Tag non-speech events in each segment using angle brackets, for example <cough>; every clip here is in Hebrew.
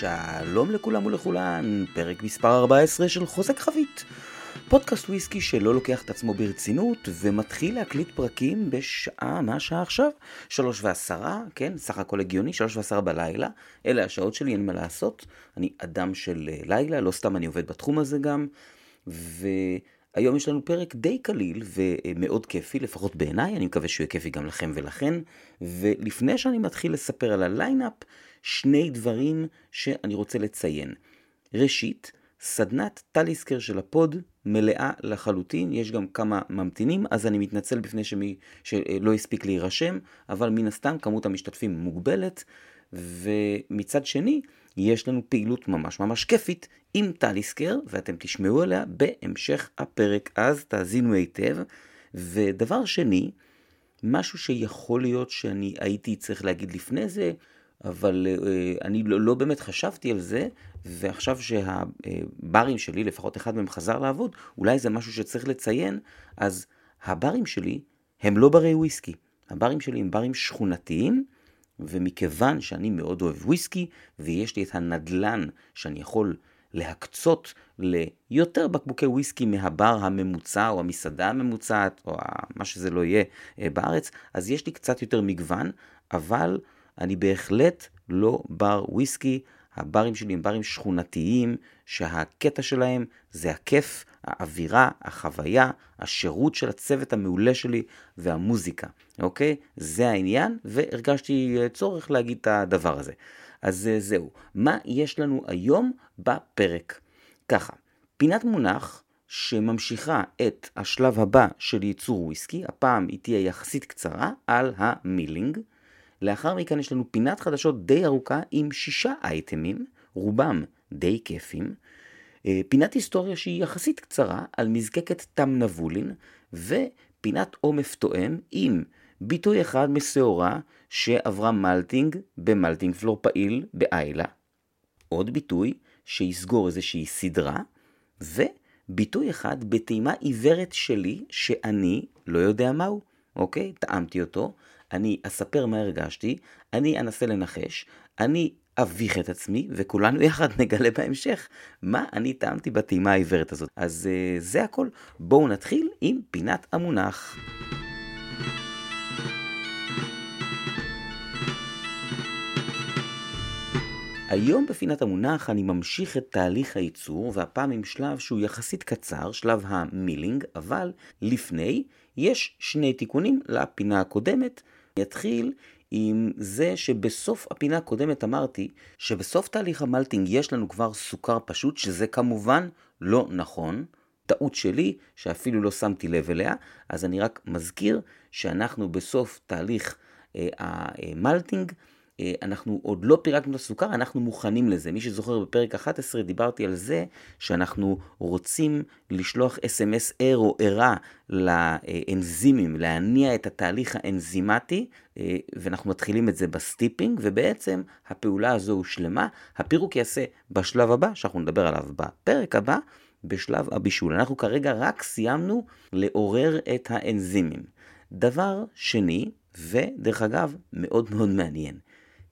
שלום לכולם ולכולן, פרק מספר 14 של חוזק חבית. פודקאסט וויסקי שלא לוקח את עצמו ברצינות ומתחיל להקליט פרקים בשעה, מה השעה עכשיו? שלוש ועשרה, כן, סך הכל הגיוני, שלוש ועשרה בלילה. אלה השעות שלי, אין מה לעשות. אני אדם של אה, לילה, לא סתם אני עובד בתחום הזה גם. והיום יש לנו פרק די קליל ומאוד כיפי, לפחות בעיניי, אני מקווה שהוא יהיה כיפי גם לכם ולכן. ולפני שאני מתחיל לספר על ה lineup, שני דברים שאני רוצה לציין. ראשית, סדנת טליסקר של ה pod מלאה לחלוטין, יש גם כמה ממתינים, אז אני מתנצל בפני שמי שלא הספיק להירשם, אבל מן הסתם כמות המשתתפים מוגבלת, ומצד שני, יש לנו פעילות ממש ממש כיפית עם טליסקר, ואתם תשמעו עליה בהמשך הפרק, אז תאזינו היטב. ודבר שני, משהו שיכול להיות שאני הייתי צריך להגיד לפני זה, אבל uh, אני לא, לא באמת חשבתי על זה, ועכשיו שהברים שלי, לפחות אחד מהם חזר לעבוד, אולי זה משהו שצריך לציין, אז הברים שלי הם לא ברי וויסקי. הברים שלי הם ברים שכונתיים, ומכיוון שאני מאוד אוהב וויסקי, ויש לי את הנדלן שאני יכול להקצות ליותר בקבוקי וויסקי מהבר הממוצע, או המסעדה הממוצעת, או מה שזה לא יהיה אה, בארץ, אז יש לי קצת יותר מגוון, אבל אני בהחלט לא בר וויסקי. הברים שלי הם ברים שכונתיים, שהקטע שלהם זה הכיף, האווירה, החוויה, השירות של הצוות המעולה שלי והמוזיקה, אוקיי? זה העניין, והרגשתי אה, צורך להגיד את הדבר הזה. אז אה, זהו. מה יש לנו היום בפרק? ככה, פינת מונח שממשיכה את השלב הבא של ייצור וויסקי, הפעם היא תהיה יחסית קצרה, על המילינג. לאחר מכן יש לנו פינת חדשות די ארוכה עם שישה אייטמים, רובם די כיפים. אה, פינת היסטוריה שהיא יחסית קצרה על מזקקת תם נבולין, ופינת עומף תואם עם ביטוי אחד משעורה שעברה מלטינג במלטינג פלור פעיל באיילה. עוד ביטוי שיסגור איזושהי סדרה, וביטוי אחד בטעימה עיוורת שלי שאני לא יודע מהו, אוקיי? טעמתי אותו, אני אספר מה הרגשתי, אני אנסה לנחש, אני אביך את עצמי, וכולנו יחד <laughs> נגלה בהמשך מה אני טעמתי בטעימה העיוורת הזאת. אז uh, זה הכל. בואו נתחיל עם פינת המונח. היום בפינת המונח אני ממשיך את תהליך הייצור, והפעם עם שלב שהוא יחסית קצר, שלב המילינג, אבל לפני יש שני תיקונים לפינה הקודמת. אני אתחיל עם זה שבסוף הפינה הקודמת אמרתי שבסוף תהליך המלטינג יש לנו כבר סוכר פשוט, שזה כמובן לא נכון. טעות שלי, שאפילו לא שמתי לב אליה, אז אני רק מזכיר שאנחנו בסוף תהליך אה, ה malting, אה, אנחנו עוד לא פירקנו את הסוכר, אנחנו מוכנים לזה. מי שזוכר בפרק 11 דיברתי על זה שאנחנו רוצים לשלוח אס.אם.אס ער או ערה לאנזימים, להניע את התהליך האנזימטי, אה, ואנחנו מתחילים את זה ב steeping, ובעצם הפעולה הזו הושלמה. הפירוק ייעשה בשלב הבא, שאנחנו נדבר עליו בפרק הבא, בשלב הבישול. אנחנו כרגע רק סיימנו לעורר את האנזימים. דבר שני, ודרך אגב, מאוד מאוד מעניין.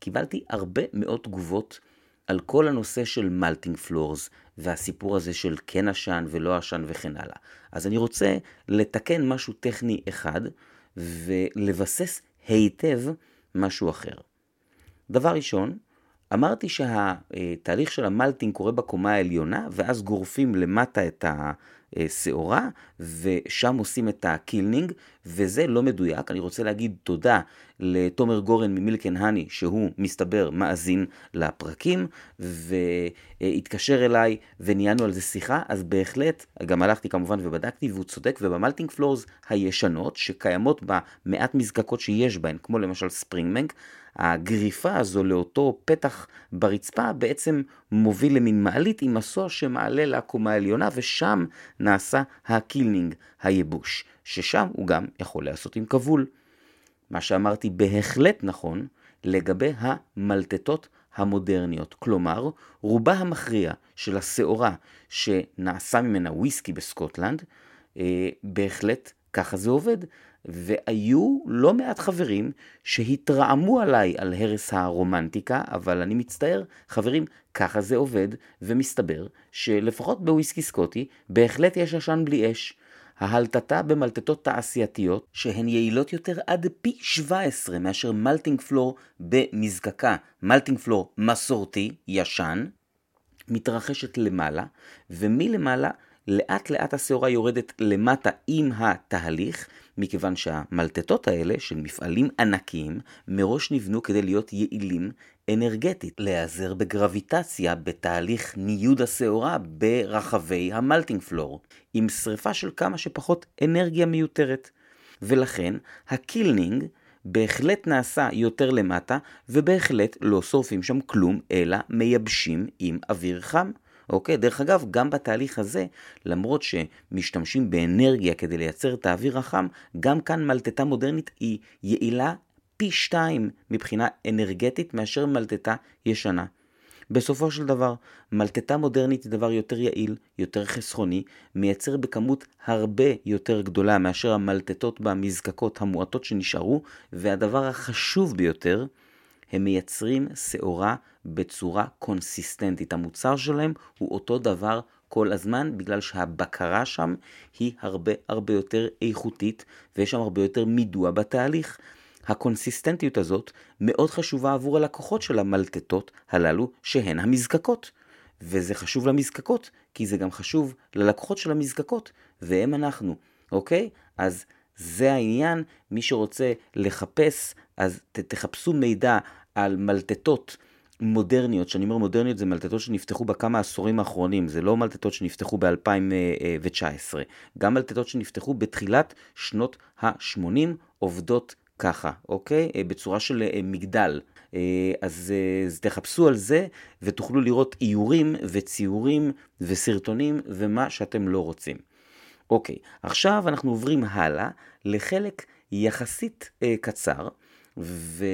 קיבלתי הרבה מאוד תגובות על כל הנושא של מלטינג פלורס והסיפור הזה של כן עשן ולא עשן וכן הלאה. אז אני רוצה לתקן משהו טכני אחד ולבסס היטב משהו אחר. דבר ראשון, אמרתי שהתהליך של המלטינג קורה בקומה העליונה ואז גורפים למטה את ה... שעורה, ושם עושים את ה kilning, וזה לא מדויק. אני רוצה להגיד תודה לתומר גורן מ Milk and Honey, שהוא מסתבר מאזין לפרקים, והתקשר אליי וניהלנו על זה שיחה, אז בהחלט, גם הלכתי כמובן ובדקתי, והוא צודק, וב malting floors הישנות, שקיימות במעט מזקקות שיש בהן, כמו למשל Springbank, הגריפה הזו לאותו פתח ברצפה בעצם מוביל למין מעלית עם מסוע שמעלה לקומה העליונה ושם נעשה ה kilning, הייבוש, ששם הוא גם יכול להיעשות עם כבול. מה שאמרתי בהחלט נכון לגבי המלטטות המודרניות, כלומר רובה המכריע של השעורה שנעשה ממנה וויסקי בסקוטלנד, אה, בהחלט ככה זה עובד. והיו לא מעט חברים שהתרעמו עליי על הרס הרומנטיקה, אבל אני מצטער, חברים, ככה זה עובד, ומסתבר שלפחות בוויסקי סקוטי בהחלט יש עשן בלי אש. ההלטתה במלטטות תעשייתיות, שהן יעילות יותר עד פי 17 מאשר מלטינג פלור במזקקה, מלטינג פלור מסורתי, ישן, מתרחשת למעלה, ומלמעלה לאט לאט השעורה יורדת למטה עם התהליך, מכיוון שהמלטטות האלה של מפעלים ענקיים מראש נבנו כדי להיות יעילים אנרגטית, להיעזר בגרביטציה בתהליך ניוד השעורה ברחבי ה malting floor, עם שריפה של כמה שפחות אנרגיה מיותרת. ולכן ה kilning בהחלט נעשה יותר למטה, ובהחלט לא שורפים שם כלום, אלא מייבשים עם אוויר חם. אוקיי? דרך אגב, גם בתהליך הזה, למרות שמשתמשים באנרגיה כדי לייצר את האוויר החם, גם כאן מלטטה מודרנית היא יעילה פי שתיים מבחינה אנרגטית מאשר מלטטה ישנה. בסופו של דבר, מלטטה מודרנית היא דבר יותר יעיל, יותר חסכוני, מייצר בכמות הרבה יותר גדולה מאשר המלטטות במזקקות המועטות שנשארו, והדבר החשוב ביותר, הם מייצרים שעורה בצורה קונסיסטנטית. המוצר שלהם הוא אותו דבר כל הזמן, בגלל שהבקרה שם היא הרבה הרבה יותר איכותית, ויש שם הרבה יותר מידוע בתהליך. הקונסיסטנטיות הזאת מאוד חשובה עבור הלקוחות של המלטטות הללו, שהן המזקקות. וזה חשוב למזקקות, כי זה גם חשוב ללקוחות של המזקקות, והם אנחנו, אוקיי? אז זה העניין, מי שרוצה לחפש, אז ת, תחפשו מידע על מלטטות מודרניות, כשאני אומר מודרניות זה מלטטות שנפתחו בכמה עשורים האחרונים, זה לא מלטטות שנפתחו ב-2019, גם מלטטות שנפתחו בתחילת שנות ה-80 עובדות ככה, אוקיי? אה, בצורה של אה, מגדל. אה, אז, אז תחפשו על זה ותוכלו לראות איורים וציורים וסרטונים ומה שאתם לא רוצים. אוקיי, עכשיו אנחנו עוברים הלאה לחלק יחסית אה, קצר, ו...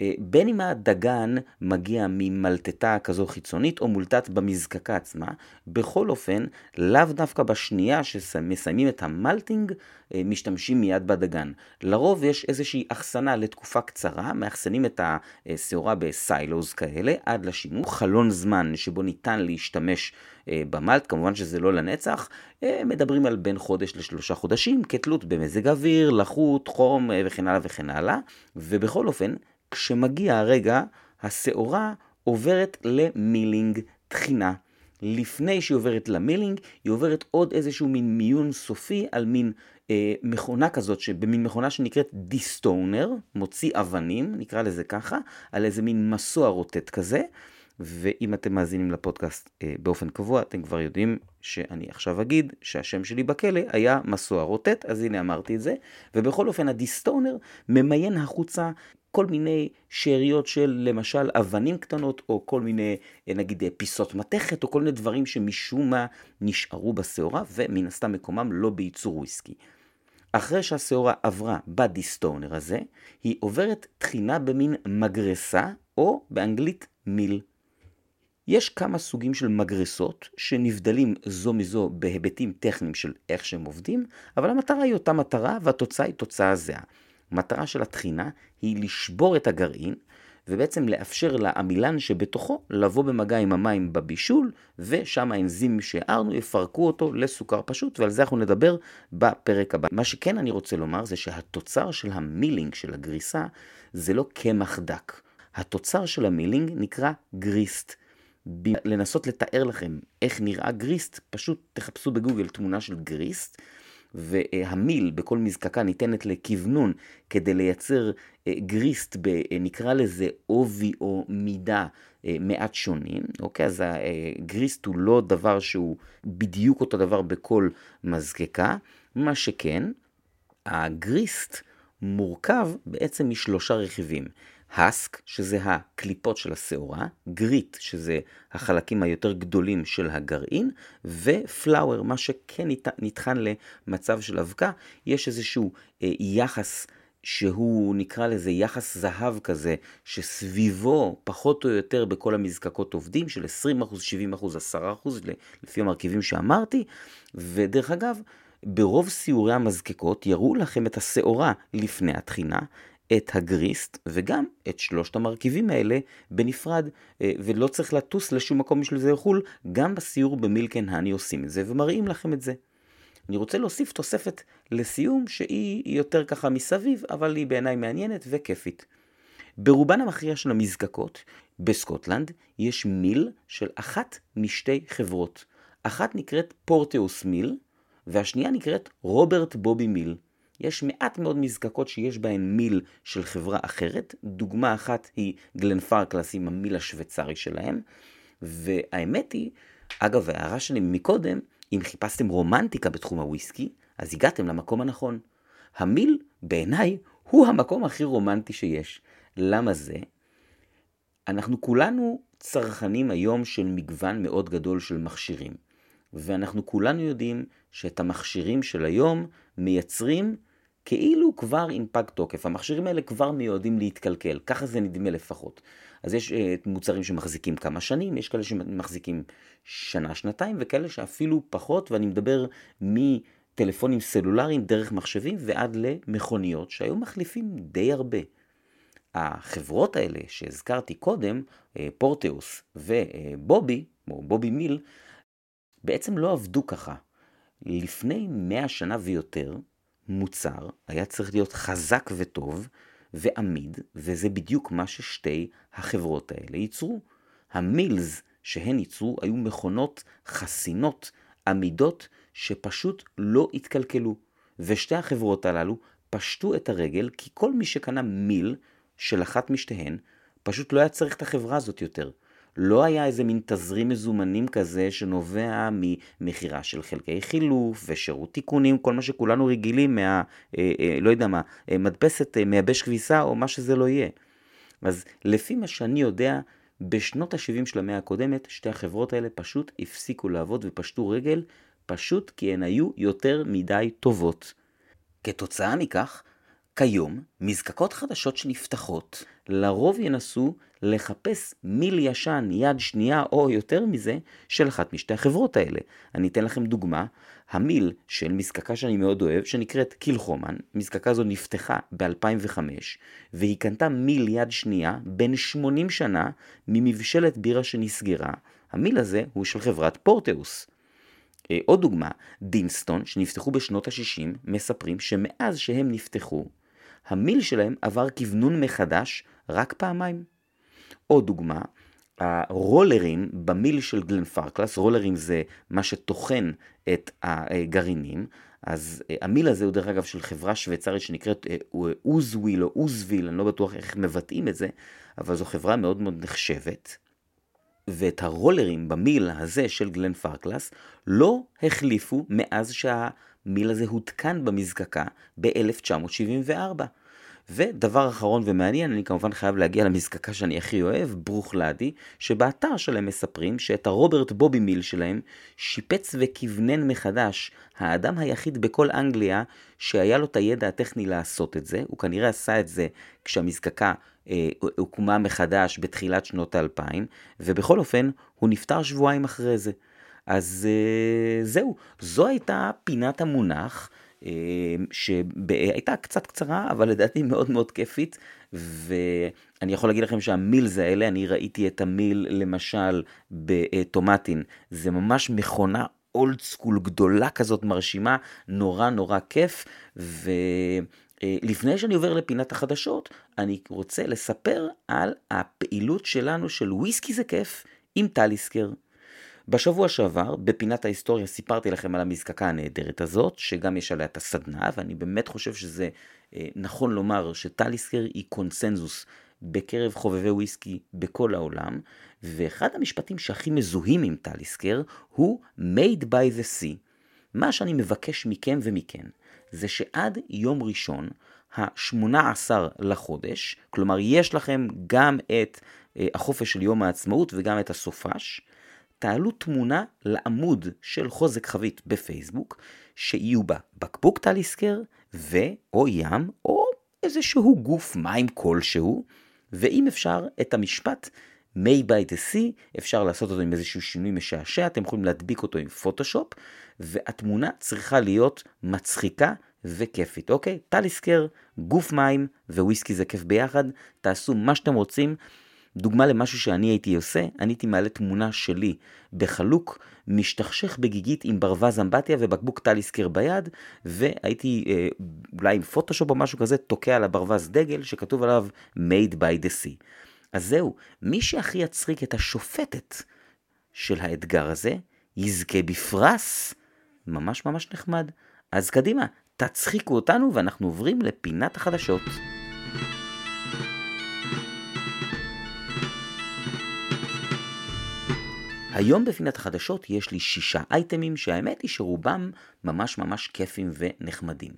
אה, בין אם הדגן מגיע ממלטטה כזו חיצונית או מולטט במזקקה עצמה, בכל אופן, לאו דווקא בשנייה שמסיימים את המלטינג, אה, משתמשים מיד בדגן. לרוב יש איזושהי אחסנה לתקופה קצרה, מאחסנים את השעורה בסיילוז כאלה עד לשימוש, חלון זמן שבו ניתן להשתמש אה, במלט, כמובן שזה לא לנצח, מדברים על בין חודש לשלושה חודשים, כתלות במזג אוויר, לחות, חום וכן הלאה וכן הלאה, ובכל אופן, כשמגיע הרגע, השעורה עוברת ל milling טחינה. לפני שהיא עוברת ל milling, היא עוברת עוד איזשהו מין מיון סופי על מין אה, מכונה כזאת, במין מכונה שנקראת destoner, מוציא אבנים, נקרא לזה ככה, על איזה מין מסוע רוטט כזה. ואם אתם מאזינים לפודקאסט אה, באופן קבוע, אתם כבר יודעים שאני עכשיו אגיד שהשם שלי בכלא היה מסוע רוטט, אז הנה אמרתי את זה. ובכל אופן, הדיסטונר ממיין החוצה כל מיני שאריות של למשל אבנים קטנות, או כל מיני נגיד פיסות מתכת, או כל מיני דברים שמשום מה נשארו בשעורה, ומן הסתם מקומם לא בייצור וויסקי. אחרי שהשעורה עברה בדיסטונר הזה, היא עוברת תחינה במין מגרסה, או באנגלית מיל. יש כמה סוגים של מגרסות שנבדלים זו מזו בהיבטים טכניים של איך שהם עובדים, אבל המטרה היא אותה מטרה והתוצאה היא תוצאה זהה. המטרה של הטחינה היא לשבור את הגרעין, ובעצם לאפשר לעמילן שבתוכו לבוא במגע עם המים בבישול, ושם האנזימים שהערנו יפרקו אותו לסוכר פשוט, ועל זה אנחנו נדבר בפרק הבא. מה שכן אני רוצה לומר זה שהתוצר של ה milling, של הגריסה, זה לא קמח דק. התוצר של ה milling נקרא grist. ב... לנסות לתאר לכם איך נראה grist, פשוט תחפשו בגוגל תמונה של grist, והמיל בכל מזקקה ניתנת לכוונון כדי לייצר אה, גריסט, ב, אה, נקרא לזה עובי או מידה אה, מעט שונים, אוקיי? אז הגריסט הוא לא דבר שהוא בדיוק אותו דבר בכל מזקקה, מה שכן, הגריסט מורכב בעצם משלושה רכיבים. הסק, שזה הקליפות של השעורה, גריט, שזה החלקים היותר גדולים של הגרעין, ופלאואר, מה שכן נטחן למצב של אבקה, יש איזשהו אה, יחס שהוא נקרא לזה יחס זהב כזה, שסביבו פחות או יותר בכל המזקקות עובדים, של 20%, 70%, 10%, לפי המרכיבים שאמרתי, ודרך אגב, ברוב סיורי המזקקות יראו לכם את השעורה לפני התחינה, את הגריסט וגם את שלושת המרכיבים האלה בנפרד, אה, ולא צריך לטוס לשום מקום בשביל זה לחו"ל, גם בסיור במילקן האני עושים את זה ומראים לכם את זה. אני רוצה להוסיף תוספת לסיום שהיא יותר ככה מסביב, אבל היא בעיניי מעניינת וכיפית. ברובן המכריע של המזקקות בסקוטלנד יש מיל של אחת משתי חברות. אחת נקראת פורטאוס מיל, והשנייה נקראת רוברט בובי מיל. יש מעט מאוד מזקקות שיש בהן מיל של חברה אחרת. דוגמה אחת היא גלן פרקלס עם המיל השוויצרי שלהם. והאמת היא, אגב, ההערה שלי מקודם, אם חיפשתם רומנטיקה בתחום הוויסקי, אז הגעתם למקום הנכון. המיל, בעיניי, הוא המקום הכי רומנטי שיש. למה זה? אנחנו כולנו צרכנים היום של מגוון מאוד גדול של מכשירים. ואנחנו כולנו יודעים שאת המכשירים של היום מייצרים כאילו כבר עם פג תוקף. המכשירים האלה כבר מיועדים להתקלקל, ככה זה נדמה לפחות. אז יש uh, מוצרים שמחזיקים כמה שנים, יש כאלה שמחזיקים שנה, שנתיים, וכאלה שאפילו פחות, ואני מדבר מטלפונים סלולריים דרך מחשבים ועד למכוניות, שהיום מחליפים די הרבה. החברות האלה שהזכרתי קודם, אה, פורטאוס ובובי, או בובי מיל, בעצם לא עבדו ככה. לפני מאה שנה ויותר, מוצר היה צריך להיות חזק וטוב ועמיד, וזה בדיוק מה ששתי החברות האלה ייצרו. המילס שהן ייצרו היו מכונות חסינות, עמידות, שפשוט לא התקלקלו. ושתי החברות הללו פשטו את הרגל, כי כל מי שקנה מיל של אחת משתיהן, פשוט לא היה צריך את החברה הזאת יותר. לא היה איזה מין תזרים מזומנים כזה שנובע ממכירה של חלקי חילוף ושירות תיקונים, כל מה שכולנו רגילים מה, אה, אה, לא יודע מה, אה, מדפסת אה, מייבש כביסה או מה שזה לא יהיה. אז לפי מה שאני יודע, בשנות ה-70 של המאה הקודמת, שתי החברות האלה פשוט הפסיקו לעבוד ופשטו רגל, פשוט כי הן היו יותר מדי טובות. כתוצאה מכך, כיום, מזקקות חדשות שנפתחות, לרוב ינסו לחפש מיל ישן, יד שנייה או יותר מזה, של אחת משתי החברות האלה. אני אתן לכם דוגמה, המיל של מזקקה שאני מאוד אוהב, שנקראת קילחומן, מזקקה זו נפתחה ב-2005, והיא קנתה מיל יד שנייה בין 80 שנה ממבשלת בירה שנסגרה. המיל הזה הוא של חברת פורטאוס. אה, עוד דוגמה, דינסטון, שנפתחו בשנות ה-60, מספרים שמאז שהם נפתחו, המיל שלהם עבר כוונון מחדש רק פעמיים. עוד דוגמה, הרולרים ב mill של גלן פארקלס, רולרים זה מה שטוחן את הגרעינים, אז אה, ה mill הזה הוא דרך אגב של חברה שוויצרית שנקראת אה, אוזוויל או אוזוויל, אני לא בטוח איך מבטאים את זה, אבל זו חברה מאוד מאוד נחשבת. ואת הרולרים ב mill הזה של גלן פארקלס לא החליפו מאז שה mill הזה הותקן במזקקה ב-1974. ודבר אחרון ומעניין, אני כמובן חייב להגיע למזקקה שאני הכי אוהב, ברוך לאדי, שבאתר שלהם מספרים שאת הרוברט בובי מיל שלהם שיפץ וכוונן מחדש האדם היחיד בכל אנגליה שהיה לו את הידע הטכני לעשות את זה, הוא כנראה עשה את זה כשהמזקקה אה, הוקמה מחדש בתחילת שנות האלפיים, ובכל אופן הוא נפטר שבועיים אחרי זה. אז אה, זהו, זו הייתה פינת המונח. אמ, שהייתה קצת קצרה, אבל לדעתי מאוד מאוד כיפית, ואני יכול להגיד לכם שהמילס האלה, אני ראיתי את המיל למשל בטומטין, זה ממש מכונה אולד סקול גדולה כזאת מרשימה, נורא נורא כיף, ו... לפני שאני עובר לפינת החדשות, אני רוצה לספר על הפעילות שלנו של וויסקי זה כיף עם טליסקר. בשבוע שעבר, בפינת ההיסטוריה, סיפרתי לכם על המזקקה הנהדרת הזאת, שגם יש עליה את הסדנה, ואני באמת חושב שזה אה, נכון לומר שטליסקר היא קונסנזוס בקרב חובבי וויסקי בכל העולם, ואחד המשפטים שהכי מזוהים עם טליסקר הוא made by the sea. מה שאני מבקש מכם ומכן, זה שעד יום ראשון, ה-18 לחודש, כלומר יש לכם גם את אה, החופש של יום העצמאות וגם את הסופש, תעלו תמונה לעמוד של חוזק חבית בפייסבוק, שיהיו בה בקבוק טליסקר ו/או ים, או איזשהו גוף מים כלשהו, ואם אפשר, את המשפט May by the Sea, אפשר לעשות אותו עם איזשהו שינוי משעשע, אתם יכולים להדביק אותו עם פוטושופ, והתמונה צריכה להיות מצחיקה וכיפית, אוקיי? טליסקר, גוף מים וויסקי זה כיף ביחד, תעשו מה שאתם רוצים. דוגמה למשהו שאני הייתי עושה, אני הייתי מעלה תמונה שלי בחלוק, משתכשך בגיגית עם ברווז אמבטיה ובקבוק טליסקר ביד, והייתי אה, אולי עם פוטושופ או משהו כזה, תוקע על הברווז דגל שכתוב עליו made by the sea. אז זהו, מי שהכי יצחיק את השופטת של האתגר הזה, יזכה בפרס ממש ממש נחמד. אז קדימה, תצחיקו אותנו ואנחנו עוברים לפינת החדשות. היום בפינת החדשות יש לי שישה אייטמים שהאמת היא שרובם ממש ממש כיפים ונחמדים.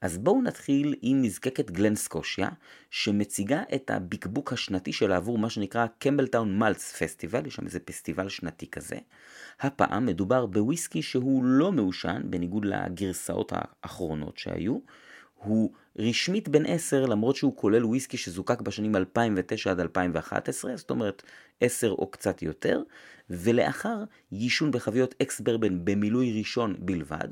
אז בואו נתחיל עם מזקקת גלן סקושיה, שמציגה את הבקבוק השנתי שלה עבור מה שנקרא קמבלטאון מלץ פסטיבל, יש שם איזה פסטיבל שנתי כזה. הפעם מדובר בוויסקי שהוא לא מעושן, בניגוד לגרסאות האחרונות שהיו. הוא רשמית בן 10 למרות שהוא כולל וויסקי שזוקק בשנים 2009 עד 2011, זאת אומרת 10 או קצת יותר, ולאחר יישון בחביות ex bourbon במילוי ראשון בלבד,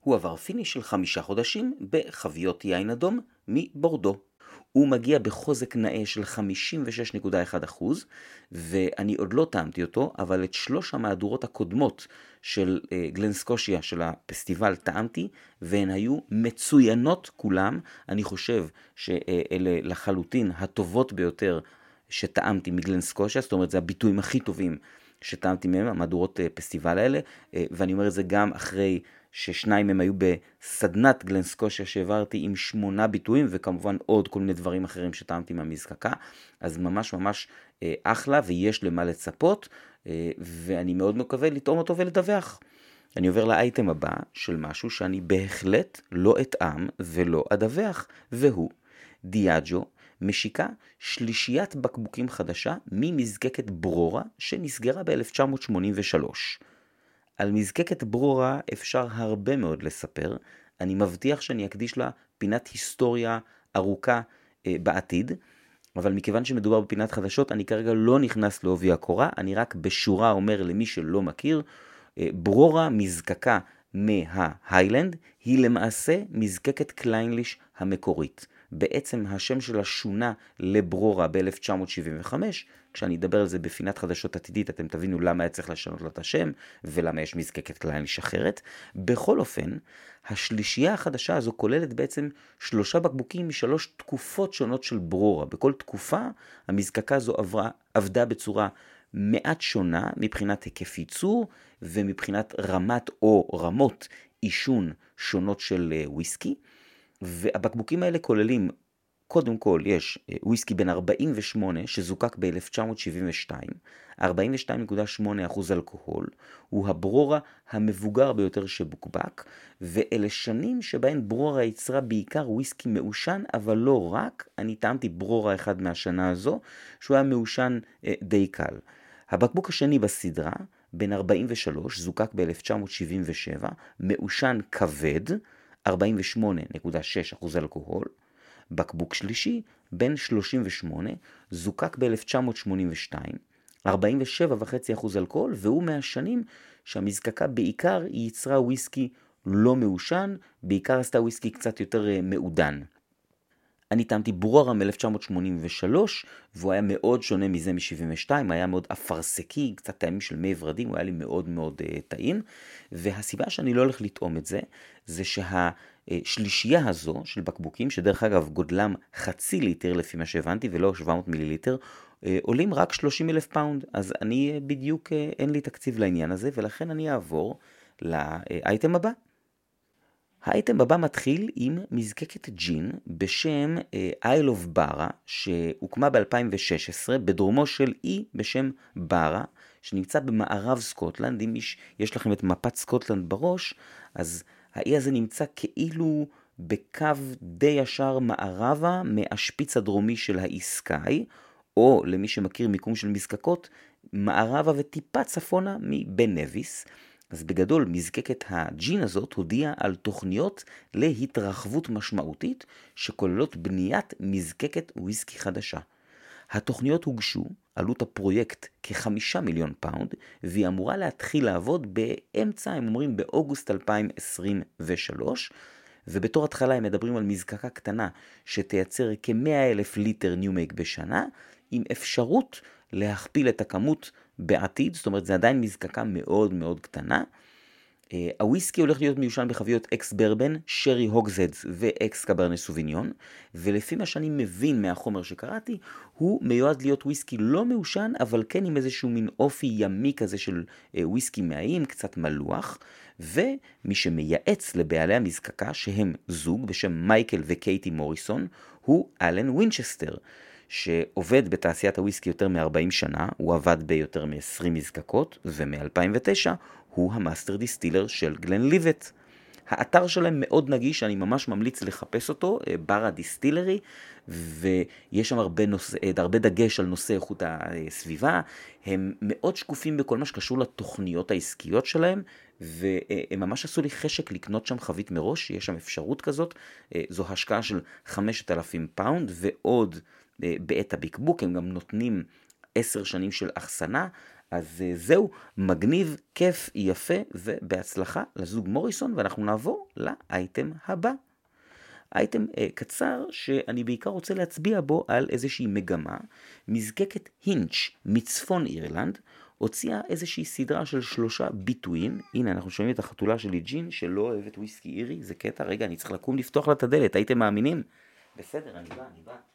הוא עבר finish של חמישה חודשים בחביות יין אדום מבורדו. הוא מגיע בחוזק נאה של 56.1%, ואני עוד לא טעמתי אותו, אבל את שלוש המהדורות הקודמות של אה, גלנסקושיה של הפסטיבל טעמתי, והן היו מצוינות כולם. אני חושב שאלה לחלוטין הטובות ביותר שטעמתי מגלנסקושיה, זאת אומרת זה הביטויים הכי טובים שטעמתי מהם, המהדורות אה, פסטיבל האלה, אה, ואני אומר את זה גם אחרי ששניים מהם היו בסדנת גלנסקושיה שהעברתי עם שמונה ביטויים, וכמובן עוד כל מיני דברים אחרים שטעמתי מהמזקקה, אז ממש ממש אה, אחלה ויש למה לצפות, ואני מאוד מקווה לטעום אותו ולדווח. אני עובר לאייטם הבא של משהו שאני בהחלט לא אטעם ולא אדווח, והוא דיאג'ו משיקה שלישיית בקבוקים חדשה ממזקקת ברורה שנסגרה ב-1983. על מזקקת ברורה אפשר הרבה מאוד לספר, אני מבטיח שאני אקדיש לה פינת היסטוריה ארוכה אה, בעתיד, אבל מכיוון שמדובר בפינת חדשות, אני כרגע לא נכנס לעובי הקורה, אני רק בשורה אומר למי שלא מכיר, אה, ברורה מזקקה מההיילנד היא למעשה מזקקת קליינליש המקורית. בעצם השם שלה שונה לברורה ב-1975, כשאני אדבר על זה בפינת חדשות עתידית אתם תבינו למה היה צריך לשנות לה את השם ולמה יש מזקקת קליינליש אחרת. בכל אופן, השלישייה החדשה הזו כוללת בעצם שלושה בקבוקים משלוש תקופות שונות של ברורה. בכל תקופה המזקקה הזו עברה, עבדה בצורה מעט שונה מבחינת היקף ייצור ומבחינת רמת או רמות עישון שונות של אה, וויסקי. והבקבוקים האלה כוללים, קודם כל יש אה, וויסקי בן 48 שזוקק ב-1972, 42.8% אלכוהול, הוא הברורה המבוגר ביותר שבוקבק, ואלה שנים שבהן ברורה יצרה בעיקר וויסקי מעושן, אבל לא רק, אני טעמתי ברורה אחד מהשנה הזו, שהוא היה מעושן אה, די קל. הבקבוק השני בסדרה, בן 43, זוקק ב-1977, מעושן כבד, 48.6% אלכוהול. בקבוק שלישי, בן 38, זוקק ב-1982, 47.5% אלכוהול, והוא מהשנים שהמזקקה בעיקר ייצרה וויסקי לא מעושן, בעיקר עשתה וויסקי קצת יותר אה, מעודן. אני טעמתי ברורה מ-1983, והוא היה מאוד שונה מזה מ-72, היה מאוד אפרסקי, קצת טעמים של מי ורדים, הוא היה לי מאוד מאוד uh, טעים. והסיבה שאני לא הולך לטעום את זה, זה שהשלישייה הזו של בקבוקים, שדרך אגב גודלם חצי ליטר לפי מה שהבנתי, ולא 700 מיליליטר, uh, עולים רק 30 אלף פאונד, אז אני uh, בדיוק, אין לי תקציב לעניין הזה, ולכן אני אעבור לאייטם הבא. האייטם הבא מתחיל עם מזקקת ג'ין בשם Isle of Barra, שהוקמה ב-2016 בדרומו של אי בשם בארה, שנמצא במערב סקוטלנד. אם יש, יש לכם את מפת סקוטלנד בראש, אז האי הזה נמצא כאילו בקו די ישר מערבה מהשפיץ הדרומי של האי סקאי, או למי שמכיר מיקום של מזקקות, מערבה וטיפה צפונה מבן נביס. אז בגדול, מזקקת הג'ין הזאת הודיעה על תוכניות להתרחבות משמעותית שכוללות בניית מזקקת וויסקי חדשה. התוכניות הוגשו עלות הפרויקט כחמישה מיליון פאונד, והיא אמורה להתחיל לעבוד באמצע, הם אומרים, באוגוסט 2023, ובתור התחלה הם מדברים על מזקקה קטנה שתייצר כ-100 אלף ליטר new make בשנה, עם אפשרות להכפיל את הכמות בעתיד, זאת אומרת זה עדיין מזקקה מאוד מאוד קטנה. אה, הוויסקי הולך להיות מיושן בחביות ex bourbon, sherry hogsheads ו ex קברנה סוביניון, ולפי מה שאני מבין מהחומר שקראתי, הוא מיועד להיות וויסקי לא מעושן, אבל כן עם איזשהו מין אופי ימי כזה של אה, וויסקי מהאים, קצת מלוח, ומי שמייעץ לבעלי המזקקה, שהם זוג בשם מייקל וקייטי מוריסון, הוא אלן וינצ'סטר. שעובד בתעשיית הוויסקי יותר מ-40 שנה, הוא עבד ביותר מ-20 מזקקות, ומ-2009 הוא ה master distiller של גלן ליבט. האתר שלהם מאוד נגיש, אני ממש ממליץ לחפש אותו, אה, Barra distillery, ויש שם הרבה, נושא, אה, הרבה דגש על נושא איכות הסביבה. הם מאוד שקופים בכל מה שקשור לתוכניות העסקיות שלהם, והם ממש עשו לי חשק לקנות שם חבית מראש, יש שם אפשרות כזאת. אה, זו השקעה של 5,000 פאונד, ועד לעת הבקבוק, הם גם נותנים 10 שנים של אחסנה. אז אה, זהו, מגניב, כיף, יפה ובהצלחה לזוג מוריסון, ואנחנו נעבור לאייטם הבא. אייטם אה, קצר שאני בעיקר רוצה להצביע בו על איזושהי מגמה. מזקקת הינץ' מצפון אירלנד הוציאה איזושהי סדרה של שלושה ביטויים. הנה, אנחנו שומעים את החתולה שלי ג'ין שלא אוהבת וויסקי אירי, זה קטע, רגע, אני צריך לקום לפתוח לה את הדלת, הייתם מאמינים? בסדר, אני בא, אני בא.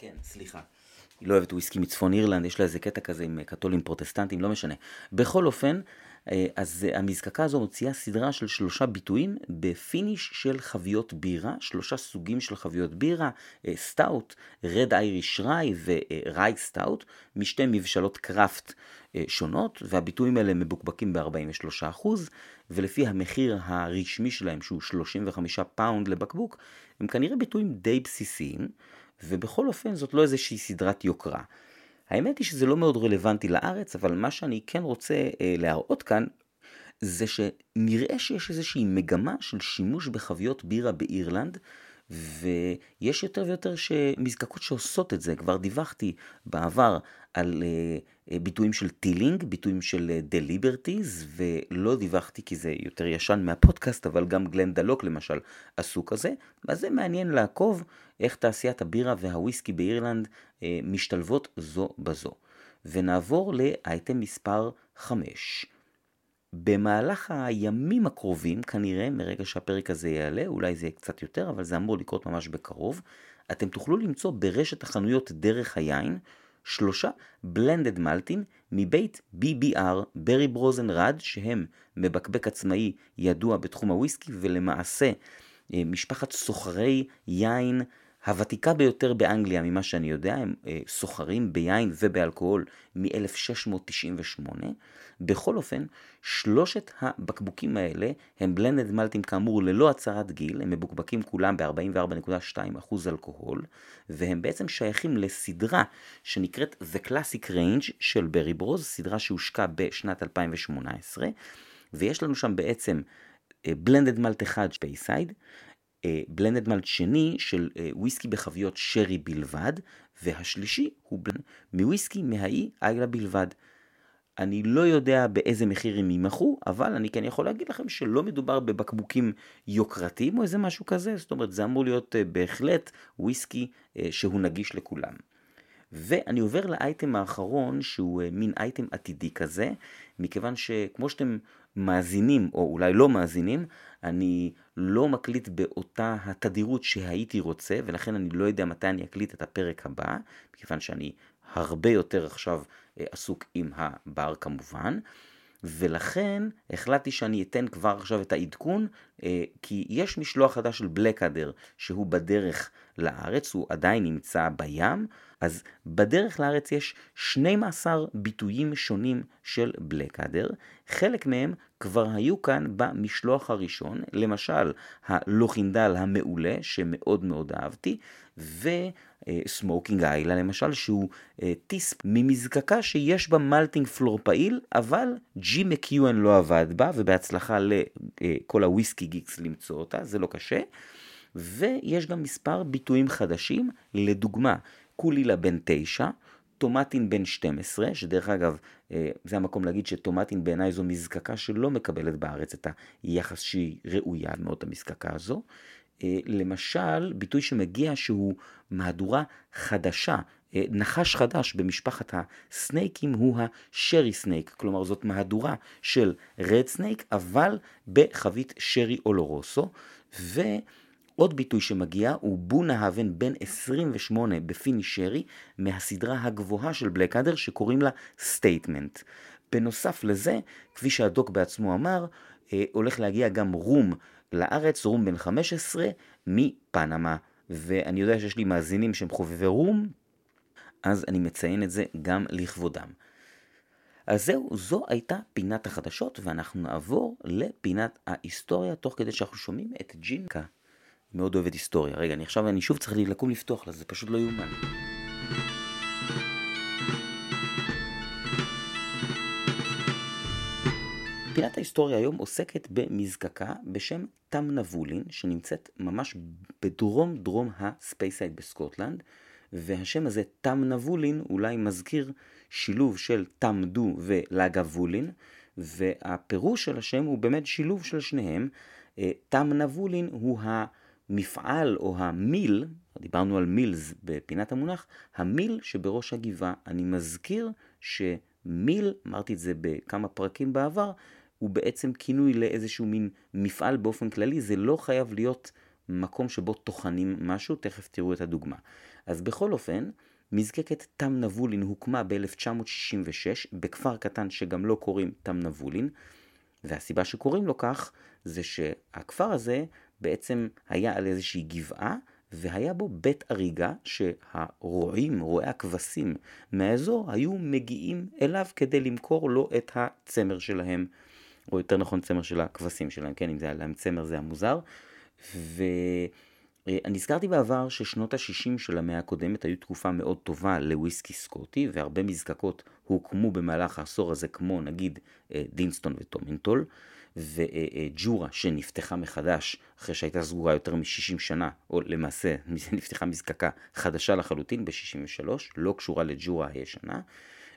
כן, סליחה. היא לא אוהבת וויסקי מצפון אירלנד, יש לה איזה קטע כזה עם קתולים פרוטסטנטים, לא משנה. בכל אופן, אה, אז המזקקה הזו מוציאה סדרה של שלושה ביטויים ב finish של חביות בירה, שלושה סוגים של חביות בירה, אה, stout, red Irish rye ו rye stout, משתי מבשלות craft אה, שונות, והביטויים האלה מבוקבקים ב-43%, ולפי המחיר הרשמי שלהם, שהוא 35 פאונד לבקבוק, הם כנראה ביטויים די בסיסיים. ובכל אופן זאת לא איזושהי סדרת יוקרה. האמת היא שזה לא מאוד רלוונטי לארץ, אבל מה שאני כן רוצה אה, להראות כאן, זה שנראה שיש איזושהי מגמה של שימוש בחביות בירה באירלנד, ויש יותר ויותר מזקקות שעושות את זה. כבר דיווחתי בעבר על uh, ביטויים של טילינג, ביטויים של The uh, Liberties, ולא דיווחתי כי זה יותר ישן מהפודקאסט, אבל גם גלנדלוך למשל עשו כזה. אז זה מעניין לעקוב איך תעשיית הבירה והוויסקי באירלנד uh, משתלבות זו בזו. ונעבור לאייטם מספר 5. במהלך הימים הקרובים, כנראה, מרגע שהפרק הזה יעלה, אולי זה יהיה קצת יותר, אבל זה אמור לקרות ממש בקרוב, אתם תוכלו למצוא ברשת החנויות דרך היין שלושה בלנדד מלטים מבית BBR, ברי ברוזן רד, שהם מבקבק עצמאי ידוע בתחום הוויסקי, ולמעשה אה, משפחת סוחרי יין הוותיקה ביותר באנגליה ממה שאני יודע, הם אה, סוחרים ביין ובאלכוהול מ-1698. בכל אופן, שלושת הבקבוקים האלה הם בלנד מלטים כאמור ללא הצהרת גיל, הם מבוקבקים כולם ב-44.2% אלכוהול, והם בעצם שייכים לסדרה שנקראת The Classic Range של ברי ברוז, סדרה שהושקה בשנת 2018, ויש לנו שם בעצם blended malt אחד ספייסייד, blended malt שני של וויסקי בחביות שרי בלבד, והשלישי הוא blend מוויסקי מהאי איילה בלבד. אני לא יודע באיזה מחיר הם יימכרו, אבל אני כן יכול להגיד לכם שלא מדובר בבקבוקים יוקרתיים או איזה משהו כזה, זאת אומרת זה אמור להיות אה, בהחלט וויסקי אה, שהוא נגיש לכולם. ואני עובר לאייטם האחרון שהוא אה, מין אייטם עתידי כזה, מכיוון שכמו שאתם מאזינים או אולי לא מאזינים, אני לא מקליט באותה התדירות שהייתי רוצה, ולכן אני לא יודע מתי אני אקליט את הפרק הבא, מכיוון שאני הרבה יותר עכשיו אה, עסוק עם הבר כמובן. ולכן החלטתי שאני אתן כבר עכשיו את העדכון, אה, כי יש משלוח חדש של Blackadder שהוא בדרך לארץ, הוא עדיין נמצא בים, אז בדרך לארץ יש 12 ביטויים שונים של Blackadder, חלק מהם כבר היו כאן במשלוח הראשון, למשל ה Lochindaal המעולה שמאוד מאוד אהבתי, ו Smoking Islay למשל, שהוא אה, טיספ ממזקקה שיש בה malting floor פעיל, אבל Jim McEwan לא עבד בה, ובהצלחה לכל ה whisky geeks למצוא אותה, זה לא קשה. ויש גם מספר ביטויים חדשים, לדוגמה, Caol Ila בן תשע, Tomatin בן 12, שדרך אגב, אה, זה המקום להגיד ש Tomatin בעיניי זו מזקקה שלא מקבלת בארץ את היחס שהיא ראויה מאוד המזקקה הזו. אה, למשל, ביטוי שמגיע שהוא מהדורה חדשה, אה, נחש חדש במשפחת הסנייקים הוא ה Sherry Snake, כלומר זאת מהדורה של Red Snake, אבל בחבית שרי אולורוסו, ועוד ביטוי שמגיע הוא Bunnahabhain בן 28 ב finish שרי, מהסדרה הגבוהה של Blackadder שקוראים לה Statement. בנוסף לזה, כפי שהדוק בעצמו אמר, אה, הולך להגיע גם רום לארץ, רום בן 15 מפנמה. ואני יודע שיש לי מאזינים שהם חובבי רום, אז אני מציין את זה גם לכבודם. אז זהו, זו הייתה פינת החדשות, ואנחנו נעבור לפינת ההיסטוריה, תוך כדי שאנחנו שומעים את ג'ינקה. מאוד אוהבת היסטוריה. רגע, אני עכשיו, אני שוב צריך לקום לפתוח לה, זה פשוט לא יאומן. פינת ההיסטוריה היום עוסקת במזקקה בשם תמנבולין, שנמצאת ממש בדרום דרום הספייסייד בסקוטלנד, והשם הזה תמנבולין אולי מזכיר שילוב של תמדו ולגבולין, והפירוש של השם הוא באמת שילוב של שניהם. אה, תמנבולין הוא המפעל או המיל, דיברנו על מילס בפינת המונח, המיל שבראש הגבעה. אני מזכיר שמיל, אמרתי את זה בכמה פרקים בעבר, הוא בעצם כינוי לאיזשהו מין מפעל באופן כללי, זה לא חייב להיות מקום שבו טוחנים משהו, תכף תראו את הדוגמה. אז בכל אופן, מזקקת תם נבולין הוקמה ב-1966 בכפר קטן שגם לא קוראים תם נבולין, והסיבה שקוראים לו כך זה שהכפר הזה בעצם היה על איזושהי גבעה והיה בו בית אריגה שהרועים, רועי הכבשים מהאזור היו מגיעים אליו כדי למכור לו את הצמר שלהם, או יותר נכון צמר של הכבשים שלהם, כן, אם זה היה להם צמר זה המוזר. ואני הזכרתי בעבר ששנות ה-60 של המאה הקודמת היו תקופה מאוד טובה לוויסקי סקוטי, והרבה מזקקות הוקמו במהלך העשור הזה, כמו נגיד אה, דינסטון וטומנטול, וג'ורה שנפתחה מחדש אחרי שהייתה סגורה יותר מ-60 שנה, או למעשה <laughs> נפתחה מזקקה חדשה לחלוטין ב-63, לא קשורה לג'ורה הישנה.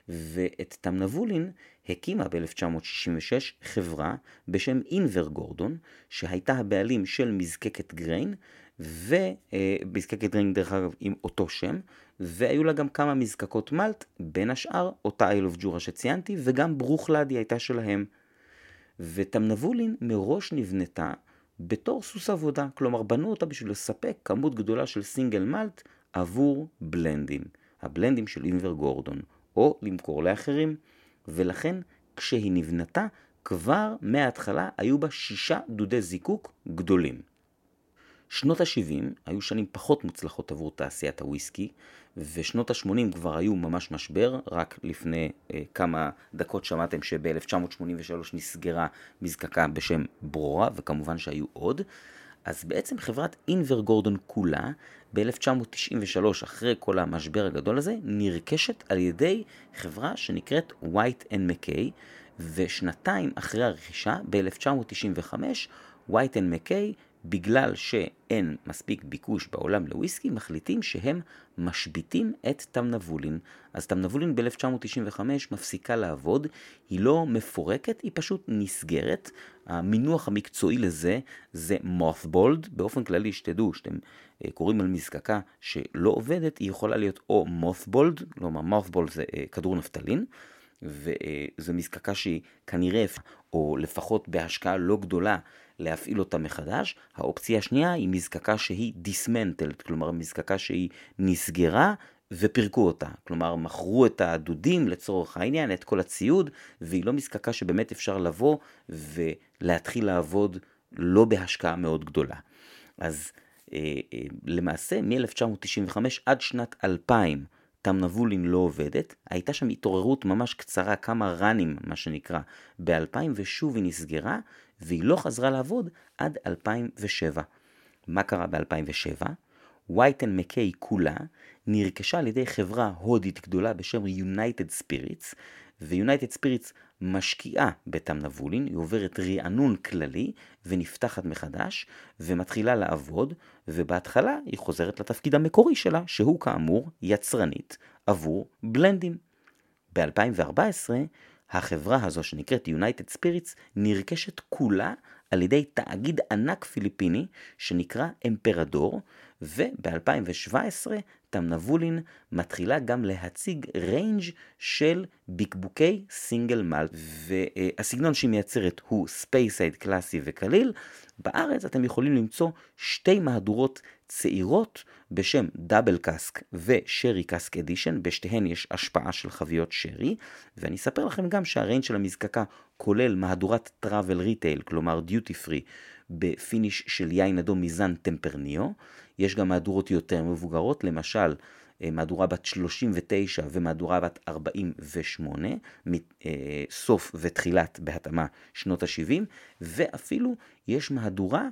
ואת תמנבולין הקימה ב-1966 חברה בשם אינבר גורדון, שהייתה הבעלים של מזקקת גריין, ומזקקת גריין דרך אגב עם אותו שם, והיו לה גם כמה מזקקות מלט, בין השאר אותה אייל אוף ג'ורה שציינתי, וגם ברוכלדי הייתה שלהם. ותמנבולין מראש נבנתה בתור סוס עבודה, כלומר בנו אותה בשביל לספק כמות גדולה של סינגל מלט עבור בלנדים, הבלנדים של אינבר גורדון. או למכור לאחרים, ולכן כשהיא נבנתה, כבר מההתחלה היו בה שישה דודי זיקוק גדולים. שנות ה-70 היו שנים פחות מוצלחות עבור תעשיית הוויסקי, ושנות ה-80 כבר היו ממש משבר, רק לפני אה, כמה דקות שמעתם שב-1983 נסגרה מזקקה בשם ברורה, וכמובן שהיו עוד. אז בעצם חברת אינבר גורדון כולה, ב-1993, אחרי כל המשבר הגדול הזה, נרכשת על ידי חברה שנקראת White and McKay, ושנתיים אחרי הרכישה, ב-1995, White and McKay בגלל שאין מספיק ביקוש בעולם לוויסקי, מחליטים שהם משביתים את תמנבולין. אז תמנבולין ב-1995 מפסיקה לעבוד, היא לא מפורקת, היא פשוט נסגרת. המינוח המקצועי לזה זה mothballed, באופן כללי שתדעו שאתם אה, קוראים על מזקקה שלא עובדת, היא יכולה להיות או mothballed, כלומר mothball זה אה, כדור נפטלין. וזו מזקקה שהיא כנראה, או לפחות בהשקעה לא גדולה, להפעיל אותה מחדש. האופציה השנייה היא מזקקה שהיא דיסמנטלד, כלומר מזקקה שהיא נסגרה ופירקו אותה. כלומר, מכרו את הדודים לצורך העניין, את כל הציוד, והיא לא מזקקה שבאמת אפשר לבוא ולהתחיל לעבוד לא בהשקעה מאוד גדולה. אז אה, אה, למעשה מ-1995 עד שנת 2000 תמנבולין לא עובדת, הייתה שם התעוררות ממש קצרה, כמה ראנים מה שנקרא, ב-2000 ושוב היא נסגרה, והיא לא חזרה לעבוד עד 2007. מה קרה ב-2007? וייטן מקיי כולה נרכשה על ידי חברה הודית גדולה בשם United Spirits, ו-United Spirits משקיעה בתמנבולין, היא עוברת רענון כללי ונפתחת מחדש ומתחילה לעבוד, ובהתחלה היא חוזרת לתפקיד המקורי שלה, שהוא כאמור יצרנית עבור בלנדים. ב-2014 החברה הזו שנקראת United Spirits נרכשת כולה על ידי תאגיד ענק פיליפיני שנקרא אמפרדור, וב-2017 Tamnavulin מתחילה גם להציג range של בקבוקי single malt, והסגנון שהיא מייצרת הוא Speyside קלאסי וקליל. בארץ אתם יכולים למצוא שתי מהדורות צעירות בשם Double Cask ו Sherry Cask Edition, בשתיהן יש השפעה של חביות שרי, ואני אספר לכם גם שה range של המזקקה כולל מהדורת travel retail, כלומר דיוטי פרי, ב finish של יין אדום מזן טמפרניו. יש גם מהדורות יותר מבוגרות, למשל אה, מהדורה בת 39 ומהדורה בת 48, מסוף אה, ותחילת בהתאמה שנות ה-70, ואפילו יש מהדורה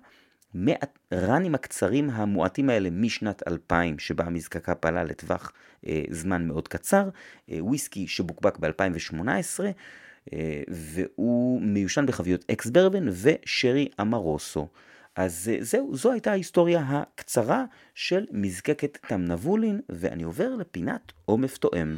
מהראנים הקצרים המועטים האלה משנת 2000, שבה המזקקה פעלה לטווח אה, זמן מאוד קצר, וויסקי שבוקבק ב-2018, אה, והוא מיושן בחביות אקס ברבן ושרי אמרוסו. אז אה, זהו, זו הייתה ההיסטוריה הקצרה של מזקקת תמנבולין, ואני עובר לפינת עומף תואם.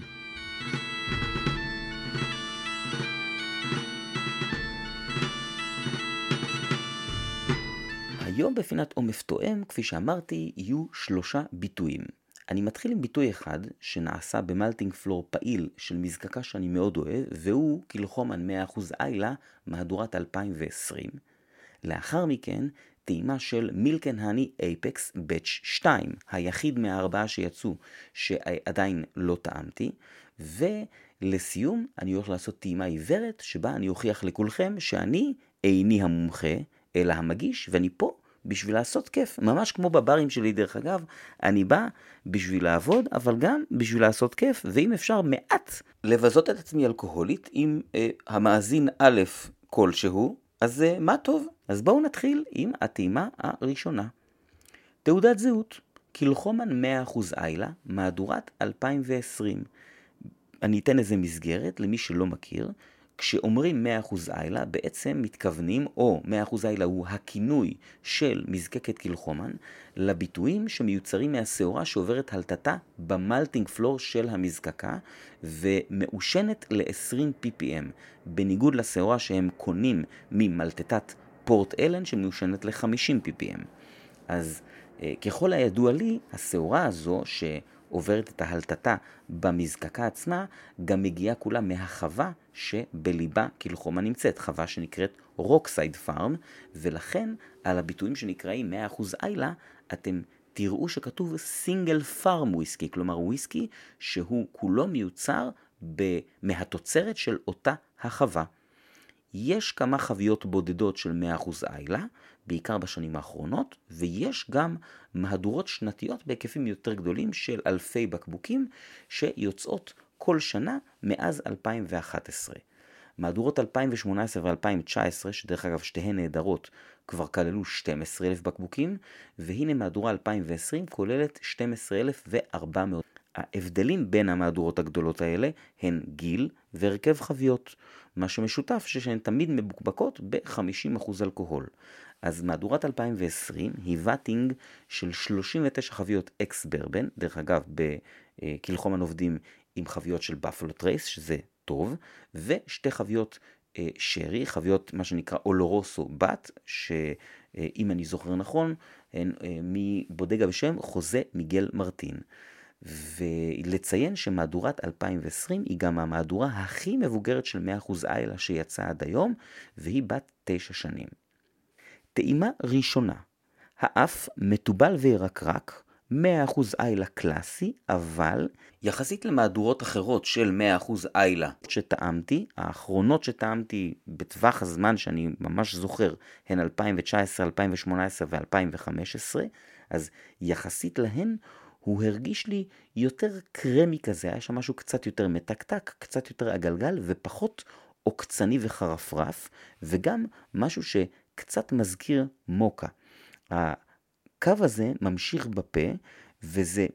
היום בפינת עומף תואם, כפי שאמרתי, יהיו שלושה ביטויים. אני מתחיל עם ביטוי אחד שנעשה במלטינג פלור פעיל של מזקקה שאני מאוד אוהב, והוא קילחומן 100% איילה, מהדורת 2020. לאחר מכן, טעימה של מילקן הני אייפקס בץ' 2, היחיד מהארבעה שיצאו שעדיין לא טעמתי, ולסיום אני הולך לעשות טעימה עיוורת שבה אני אוכיח לכולכם שאני איני המומחה, אלא המגיש, ואני פה בשביל לעשות כיף, ממש כמו בברים שלי דרך אגב, אני בא בשביל לעבוד, אבל גם בשביל לעשות כיף, ואם אפשר מעט לבזות את עצמי אלכוהולית עם אה, המאזין א' כלשהו, אז אה, מה טוב. אז בואו נתחיל עם הטעימה הראשונה. תעודת זהות, קילחומן 100% איילה, מהדורת 2020. אני אתן איזה מסגרת למי שלא מכיר. כשאומרים 100% איילה, בעצם מתכוונים, או 100% איילה הוא הכינוי של מזקקת קילחומן, לביטויים שמיוצרים מהשעורה שעוברת הלטתה במלטינג פלור של המזקקה, ומעושנת ל-20 ppm, בניגוד לשעורה שהם קונים ממלטטת פורט אלן שמעושנת ל-50 ppm. אז אה, ככל הידוע לי, השעורה הזו, ש... עוברת את ההלטתה במזקקה עצמה, גם מגיעה כולה מהחווה שבליבה קילחומה נמצאת, חווה שנקראת רוקסייד פארם, ולכן על הביטויים שנקראים 100% איילה, אתם תראו שכתוב סינגל פארם וויסקי, כלומר וויסקי שהוא כולו מיוצר מהתוצרת של אותה החווה. יש כמה חביות בודדות של 100% איילה, בעיקר בשנים האחרונות, ויש גם מהדורות שנתיות בהיקפים יותר גדולים של אלפי בקבוקים שיוצאות כל שנה מאז 2011. מהדורות 2018 ו-2019, שדרך אגב שתיהן נהדרות, כבר כללו 12,000 בקבוקים, והנה מהדורה 2020 כוללת 12,400. ההבדלים בין המהדורות הגדולות האלה הן גיל והרכב חביות. מה שמשותף שהן תמיד מבוקבקות ב-50% אלכוהול. אז מהדורת 2020 היא vatting של 39 חביות ex bourbon, דרך אגב ב Kilchoman עובדים עם חביות של Buffalo Trace, שזה טוב, ושתי חביות אה, שרי, חביות מה שנקרא אולורוסו בת, שאם אני זוכר נכון, הן אה, מבודגה בשם חוזה מיגל מרטין. ולציין שמהדורת 2020 היא גם המהדורה הכי מבוגרת של 100% איילה שיצאה עד היום, והיא בת 9 שנים. טעימה ראשונה, האף מתובל וירקרק, 100% איילה קלאסי, אבל יחסית למהדורות אחרות של 100% איילה שטעמתי, האחרונות שטעמתי בטווח הזמן שאני ממש זוכר הן 2019, 2018 ו-2015, אז יחסית להן הוא הרגיש לי יותר קרמי כזה, היה שם משהו קצת יותר מתקתק, קצת יותר עגלגל ופחות עוקצני וחרפרף, וגם משהו שקצת מזכיר מוקה. הקו הזה ממשיך בפה, וזה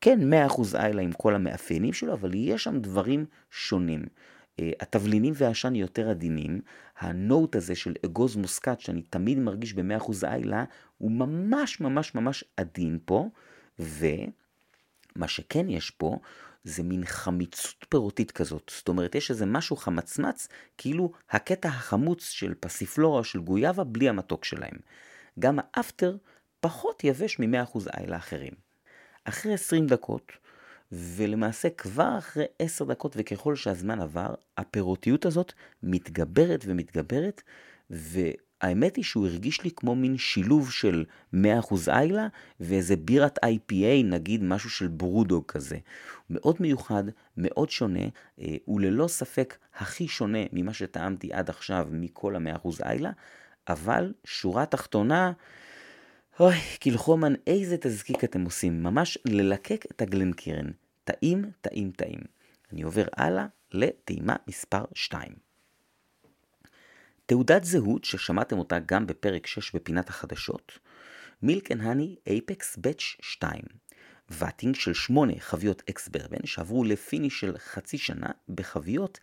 כן 100% איילה עם כל המאפיינים שלו, אבל יש שם דברים שונים. התבלינים והעשן יותר עדינים, הנוט הזה של אגוז מוסקת שאני תמיד מרגיש ב-100% איילה, הוא ממש ממש ממש עדין פה, ומה שכן יש פה, זה מין חמיצות פירותית כזאת. זאת אומרת, יש איזה משהו חמצמץ, כאילו הקטע החמוץ של פסיפלורה של גויאבה בלי המתוק שלהם. גם האפטר פחות יבש מ-100% איילה אחרים. אחרי 20 דקות, ולמעשה כבר אחרי 10 דקות וככל שהזמן עבר, הפירותיות הזאת מתגברת ומתגברת, והאמת היא שהוא הרגיש לי כמו מין שילוב של 100% איילה ואיזה בירת IPA, נגיד משהו של ברודוג כזה. מאוד מיוחד, מאוד שונה, וללא אה, ספק הכי שונה ממה שטעמתי עד עכשיו מכל ה-100% איילה, אבל שורה תחתונה, אוי, Kilchoman, איזה תזקיק אתם עושים, ממש ללקק את ה Glencairn. טעים, טעים, טעים. אני עובר הלאה לטעימה מספר 2. תעודת זהות ששמעתם אותה גם בפרק 6 בפינת החדשות, Milk and Honey Apex batch 2. vatting של 8 חביות ex bourbon שעברו ל finish של חצי שנה בחביות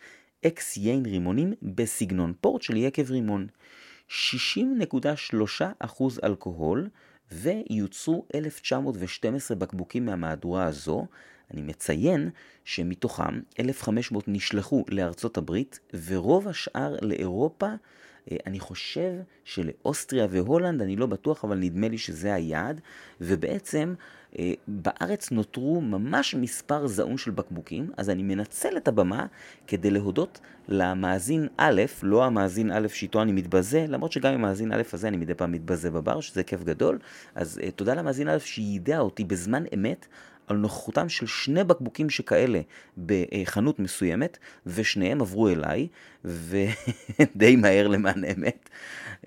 אקס יין רימונים בסגנון פורט של יקב רימון. 60.3% אלכוהול ויוצרו 1912 בקבוקים מהמהדורה הזו. אני מציין שמתוכם 1,500 נשלחו לארצות הברית ורוב השאר לאירופה. אה, אני חושב שלאוסטריה והולנד, אני לא בטוח, אבל נדמה לי שזה היעד, ובעצם אה, בארץ נותרו ממש מספר זעום של בקבוקים, אז אני מנצל את הבמה כדי להודות למאזין א', לא המאזין א' שאיתו אני מתבזה, למרות שגם עם המאזין א' הזה אני מדי פעם מתבזה בבר, שזה כיף גדול, אז אה, תודה למאזין א' שיידע אותי בזמן אמת על נוכחותם של שני בקבוקים שכאלה בחנות מסוימת, ושניהם עברו אליי, ודי מהר למען האמת,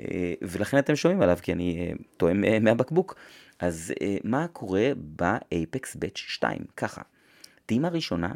אה, ולכן אתם שומעים עליו, כי אני טועם מהבקבוק. אז אה, מה קורה באייפקס בץ' 2? ככה, טעימה ראשונה,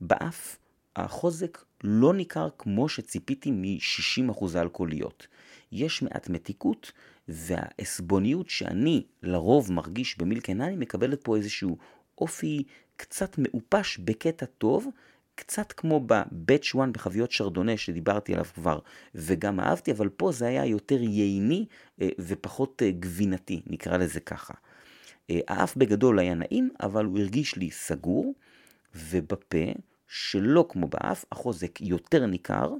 באף החוזק לא ניכר כמו שציפיתי מ-60% אלכוהוליות. יש מעט מתיקות, והעסבוניות שאני לרוב מרגיש במילקנני מקבלת פה איזשהו אופי קצת מעופש בקטע טוב, קצת כמו ב-Batch 1 בחביות שרדונה שדיברתי עליו כבר וגם אהבתי, אבל פה זה היה יותר ייני אה, ופחות אה, גבינתי, נקרא לזה ככה. אה, האף בגדול היה נעים, אבל הוא הרגיש לי סגור, ובפה, שלא כמו באף, החוזק יותר ניכר,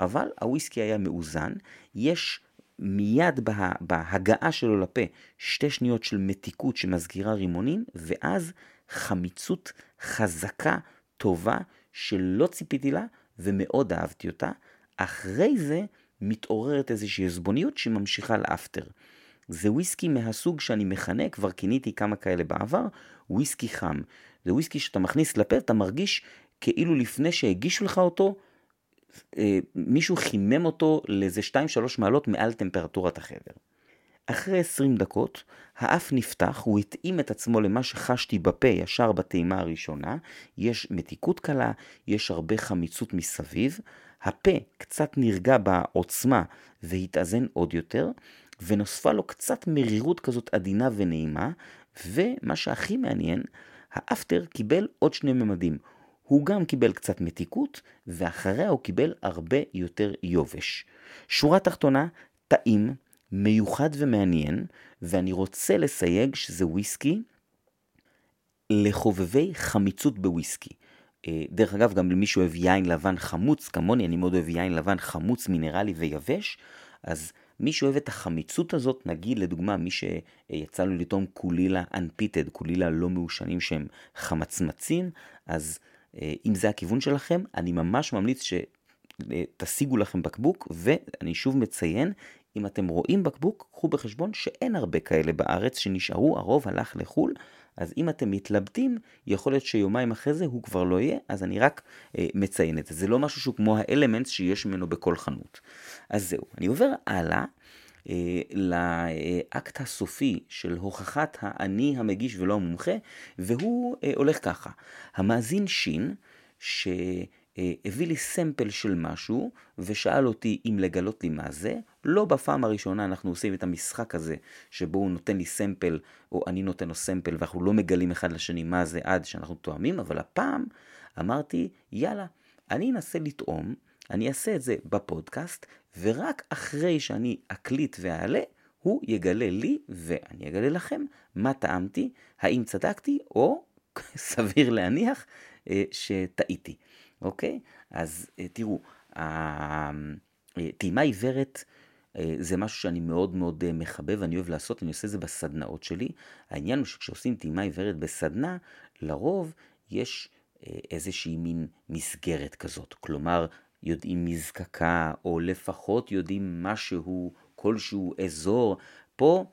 אבל הוויסקי היה מאוזן. יש מיד בה, בהגעה שלו לפה שתי שניות של מתיקות שמזכירה רימונים, ואז חמיצות חזקה, טובה, שלא ציפיתי לה ומאוד אהבתי אותה. אחרי זה מתעוררת איזושהי עזבוניות שממשיכה לאפטר. זה וויסקי מהסוג שאני מכנה, כבר כיניתי כמה כאלה בעבר, וויסקי חם. זה וויסקי שאתה מכניס לפה, אתה מרגיש כאילו לפני שהגישו לך אותו, אה, מישהו חימם אותו לאיזה 2-3 מעלות מעל טמפרטורת החדר. אחרי 20 דקות, האף נפתח, הוא התאים את עצמו למה שחשתי בפה ישר בטעימה הראשונה, יש מתיקות קלה, יש הרבה חמיצות מסביב, הפה קצת נרגע בעוצמה והתאזן עוד יותר, ונוספה לו קצת מרירות כזאת עדינה ונעימה, ומה שהכי מעניין, האפטר קיבל עוד שני ממדים. הוא גם קיבל קצת מתיקות, ואחריה הוא קיבל הרבה יותר יובש. שורה תחתונה, טעים, מיוחד ומעניין, ואני רוצה לסייג שזה וויסקי לחובבי חמיצות בוויסקי. אה, דרך אגב, גם למי שאוהב יין לבן חמוץ, כמוני, אני מאוד אוהב יין לבן חמוץ, מינרלי ויבש, אז מי שאוהב את החמיצות הזאת, נגיד לדוגמה מי שיצא לו לטעום קולילה unpitted, קולילה לא מעושנים שהם חמצמצים, אז אה, אם זה הכיוון שלכם, אני ממש ממליץ שתשיגו לכם בקבוק, ואני שוב מציין, אם אתם רואים בקבוק, קחו בחשבון שאין הרבה כאלה בארץ שנשארו, הרוב הלך לחו"ל, אז אם אתם מתלבטים, יכול להיות שיומיים אחרי זה הוא כבר לא יהיה, אז אני רק אה, מציין את זה. זה לא משהו שהוא כמו האלמנטס שיש ממנו בכל חנות. אז זהו, אני עובר הלאה. אה, לאקט הסופי של הוכחת האני המגיש ולא המומחה, והוא אה, הולך ככה. המאזין שין, שהביא לי סמפל של משהו, ושאל אותי אם לגלות לי מה זה, לא בפעם הראשונה אנחנו עושים את המשחק הזה, שבו הוא נותן לי sample, או אני נותן לו sample, ואנחנו לא מגלים אחד לשני מה זה עד שאנחנו טועמים, אבל הפעם אמרתי, יאללה, אני אנסה לטעום, אני אעשה את זה בפודקאסט, ורק אחרי שאני אקליט ואעלה, הוא יגלה לי ואני אגלה לכם מה טעמתי, האם צדקתי או <laughs> סביר להניח אה, שטעיתי, אוקיי? אז אה, תראו, טעימה עיוורת אה, זה משהו שאני מאוד מאוד מחבב, אני אוהב לעשות, אני עושה את זה בסדנאות שלי. העניין הוא שכשעושים טעימה עיוורת בסדנה, לרוב יש איזושהי מין מסגרת כזאת. כלומר, יודעים מזקקה, או לפחות יודעים משהו, כלשהו אזור. פה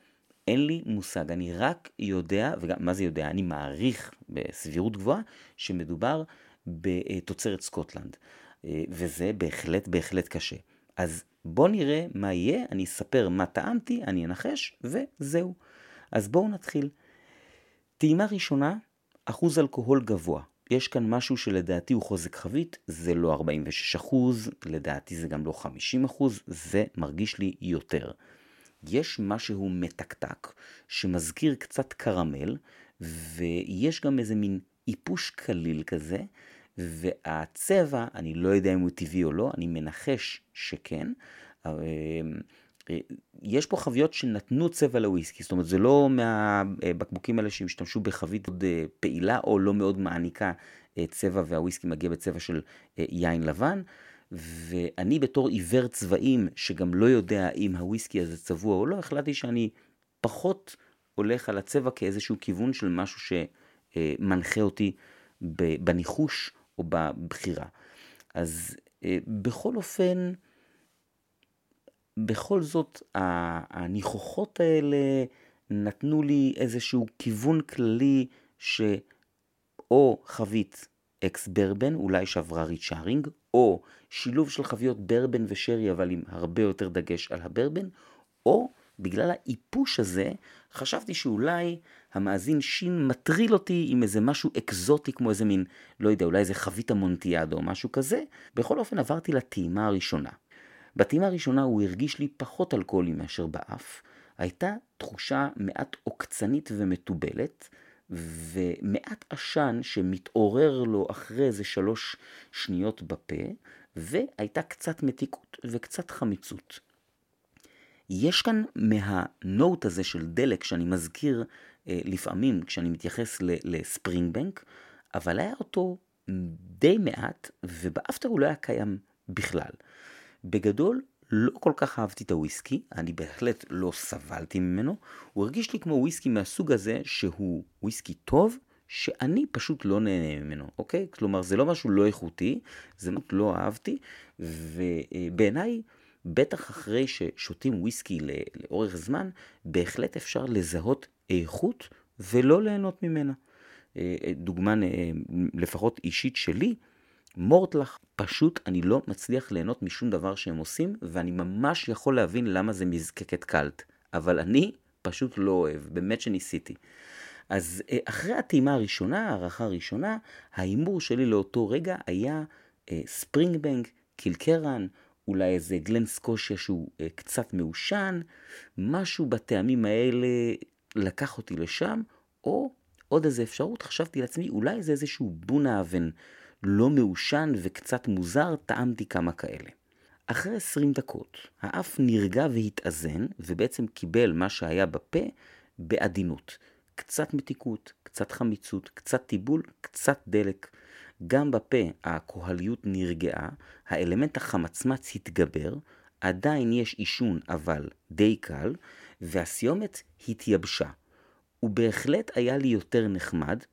אין לי מושג, אני רק יודע, וגם מה זה יודע? אני מעריך בסבירות גבוהה שמדובר בתוצרת סקוטלנד, אה, וזה בהחלט בהחלט קשה. אז בואו נראה מה יהיה, אני אספר מה טעמתי, אני אנחש, וזהו. אז בואו נתחיל. טעימה ראשונה, אחוז אלכוהול גבוה. יש כאן משהו שלדעתי הוא חוזק חבית, זה לא 46 אחוז, לדעתי זה גם לא 50 אחוז, זה מרגיש לי יותר. יש משהו מתקתק שמזכיר קצת קרמל, ויש גם איזה מין איפוש קליל כזה, והצבע, אני לא יודע אם הוא טבעי או לא, אני מנחש שכן. אה, יש פה חביות שנתנו צבע לוויסקי, זאת אומרת זה לא מהבקבוקים האלה שהשתמשו בחבית מאוד אה, פעילה או לא מאוד מעניקה אה, צבע והוויסקי מגיע בצבע של יין לבן. ואני בתור עיוור צבעים, שגם לא יודע אם הוויסקי הזה צבוע או לא, החלטתי שאני פחות הולך על הצבע כאיזשהו כיוון של משהו שמנחה אותי בניחוש או בבחירה. אז אה, בכל אופן, בכל זאת, הניחוחות האלה נתנו לי איזשהו כיוון כללי שאו חבית אקס ברבן, אולי שברה צ'ארינג, או שילוב של חביות ברבן ושרי, אבל עם הרבה יותר דגש על הברבן, או בגלל האיפוש הזה, חשבתי שאולי המאזין שין מטריל אותי עם איזה משהו אקזוטי, כמו איזה מין, לא יודע, אולי איזה חבית המונטיאדו או משהו כזה. בכל אופן עברתי לטעימה הראשונה. בטעימה הראשונה הוא הרגיש לי פחות אלכוהולי מאשר באף. הייתה תחושה מעט עוקצנית ומתובלת, ומעט עשן שמתעורר לו אחרי איזה שלוש שניות בפה, והייתה קצת מתיקות וקצת חמיצות. יש כאן מהנוט הזה של דלק שאני מזכיר לפעמים כשאני מתייחס לספרינג בנק, אבל היה אותו די מעט, ובאפטר הוא לא היה קיים בכלל. בגדול, לא כל כך אהבתי את הוויסקי, אני בהחלט לא סבלתי ממנו, הוא הרגיש לי כמו וויסקי מהסוג הזה שהוא וויסקי טוב, שאני פשוט לא נהנה ממנו, אוקיי? כלומר, זה לא משהו לא איכותי, זה משהו לא אהבתי, ובעיניי, בטח אחרי ששותים וויסקי לאורך זמן, בהחלט אפשר לזהות איכות ולא ליהנות ממנה. אה, דוגמה לפחות אישית שלי, מורטלח, פשוט אני לא מצליח ליהנות משום דבר שהם עושים, ואני ממש יכול להבין למה זה מזקקת קלט. אבל אני פשוט לא אוהב, באמת שניסיתי. אז אה, אחרי הטעימה הראשונה, הערכה הראשונה, ההימור שלי לאותו רגע היה אה, ספרינג בנק, קילקרן, אולי איזה גלן סקושיה שהוא אה, קצת מעושן, משהו בטעמים האלה לקח אותי לשם, או עוד איזה אפשרות, חשבתי לעצמי, אולי זה איזשהו בונה אבן. לא מעושן וקצת מוזר, טעמתי כמה כאלה. אחרי 20 דקות, האף נרגע והתאזן, ובעצם קיבל מה שהיה בפה בעדינות. קצת מתיקות, קצת חמיצות, קצת טיבול, קצת דלק. גם בפה הכהליות נרגעה, האלמנט החמצמץ התגבר, עדיין יש עישון אבל די קל, והסיומת התייבשה. ובהחלט היה לי יותר נחמד,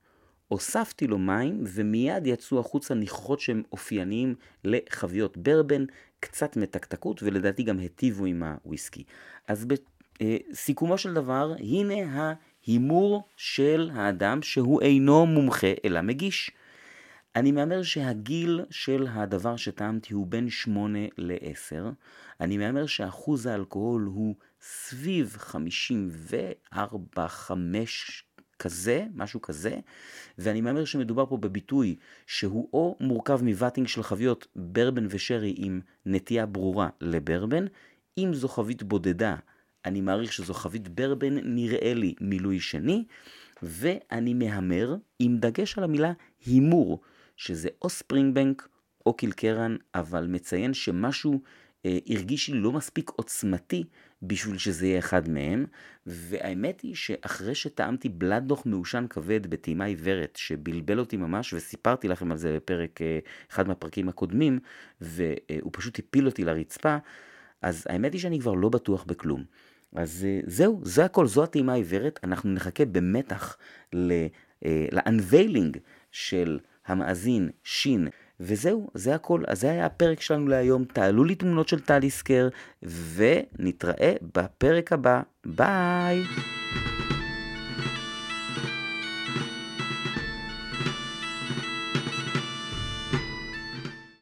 הוספתי לו מים ומיד יצאו החוצה ניחוחות שהם אופייניים לחביות ברבן, קצת מתקתקות ולדעתי גם היטיבו עם הוויסקי. אז בסיכומו של דבר, הנה ההימור של האדם שהוא אינו מומחה אלא מגיש. אני מהמר שהגיל של הדבר שטעמתי הוא בין 8 ל-10. אני מהמר שאחוז האלכוהול הוא סביב 54-5 כזה, משהו כזה, ואני מהמר שמדובר פה בביטוי שהוא או מורכב מוואטינג של חביות ברבן ושרי עם נטייה ברורה לברבן, אם זו חבית בודדה, אני מעריך שזו חבית ברבן, נראה לי מילוי שני, ואני מהמר עם דגש על המילה הימור, שזה או ספרינג בנק או קלקרן, אבל מציין שמשהו אה, הרגיש לי לא מספיק עוצמתי בשביל שזה יהיה אחד מהם, והאמת היא שאחרי שטעמתי בלדוך מעושן כבד בטעימה עיוורת, שבלבל אותי ממש, וסיפרתי לכם על זה בפרק, אה, אחד מהפרקים הקודמים, והוא פשוט הפיל אותי לרצפה, אז האמת היא שאני כבר לא בטוח בכלום. אז אה, זהו, זה הכל, זו הטעימה העיוורת, אנחנו נחכה במתח ל-unveiling של המאזין שין וזהו, זה הכל. אז זה היה הפרק שלנו להיום. תעלו לי תמונות של טליסקר, ונתראה בפרק הבא. ביי!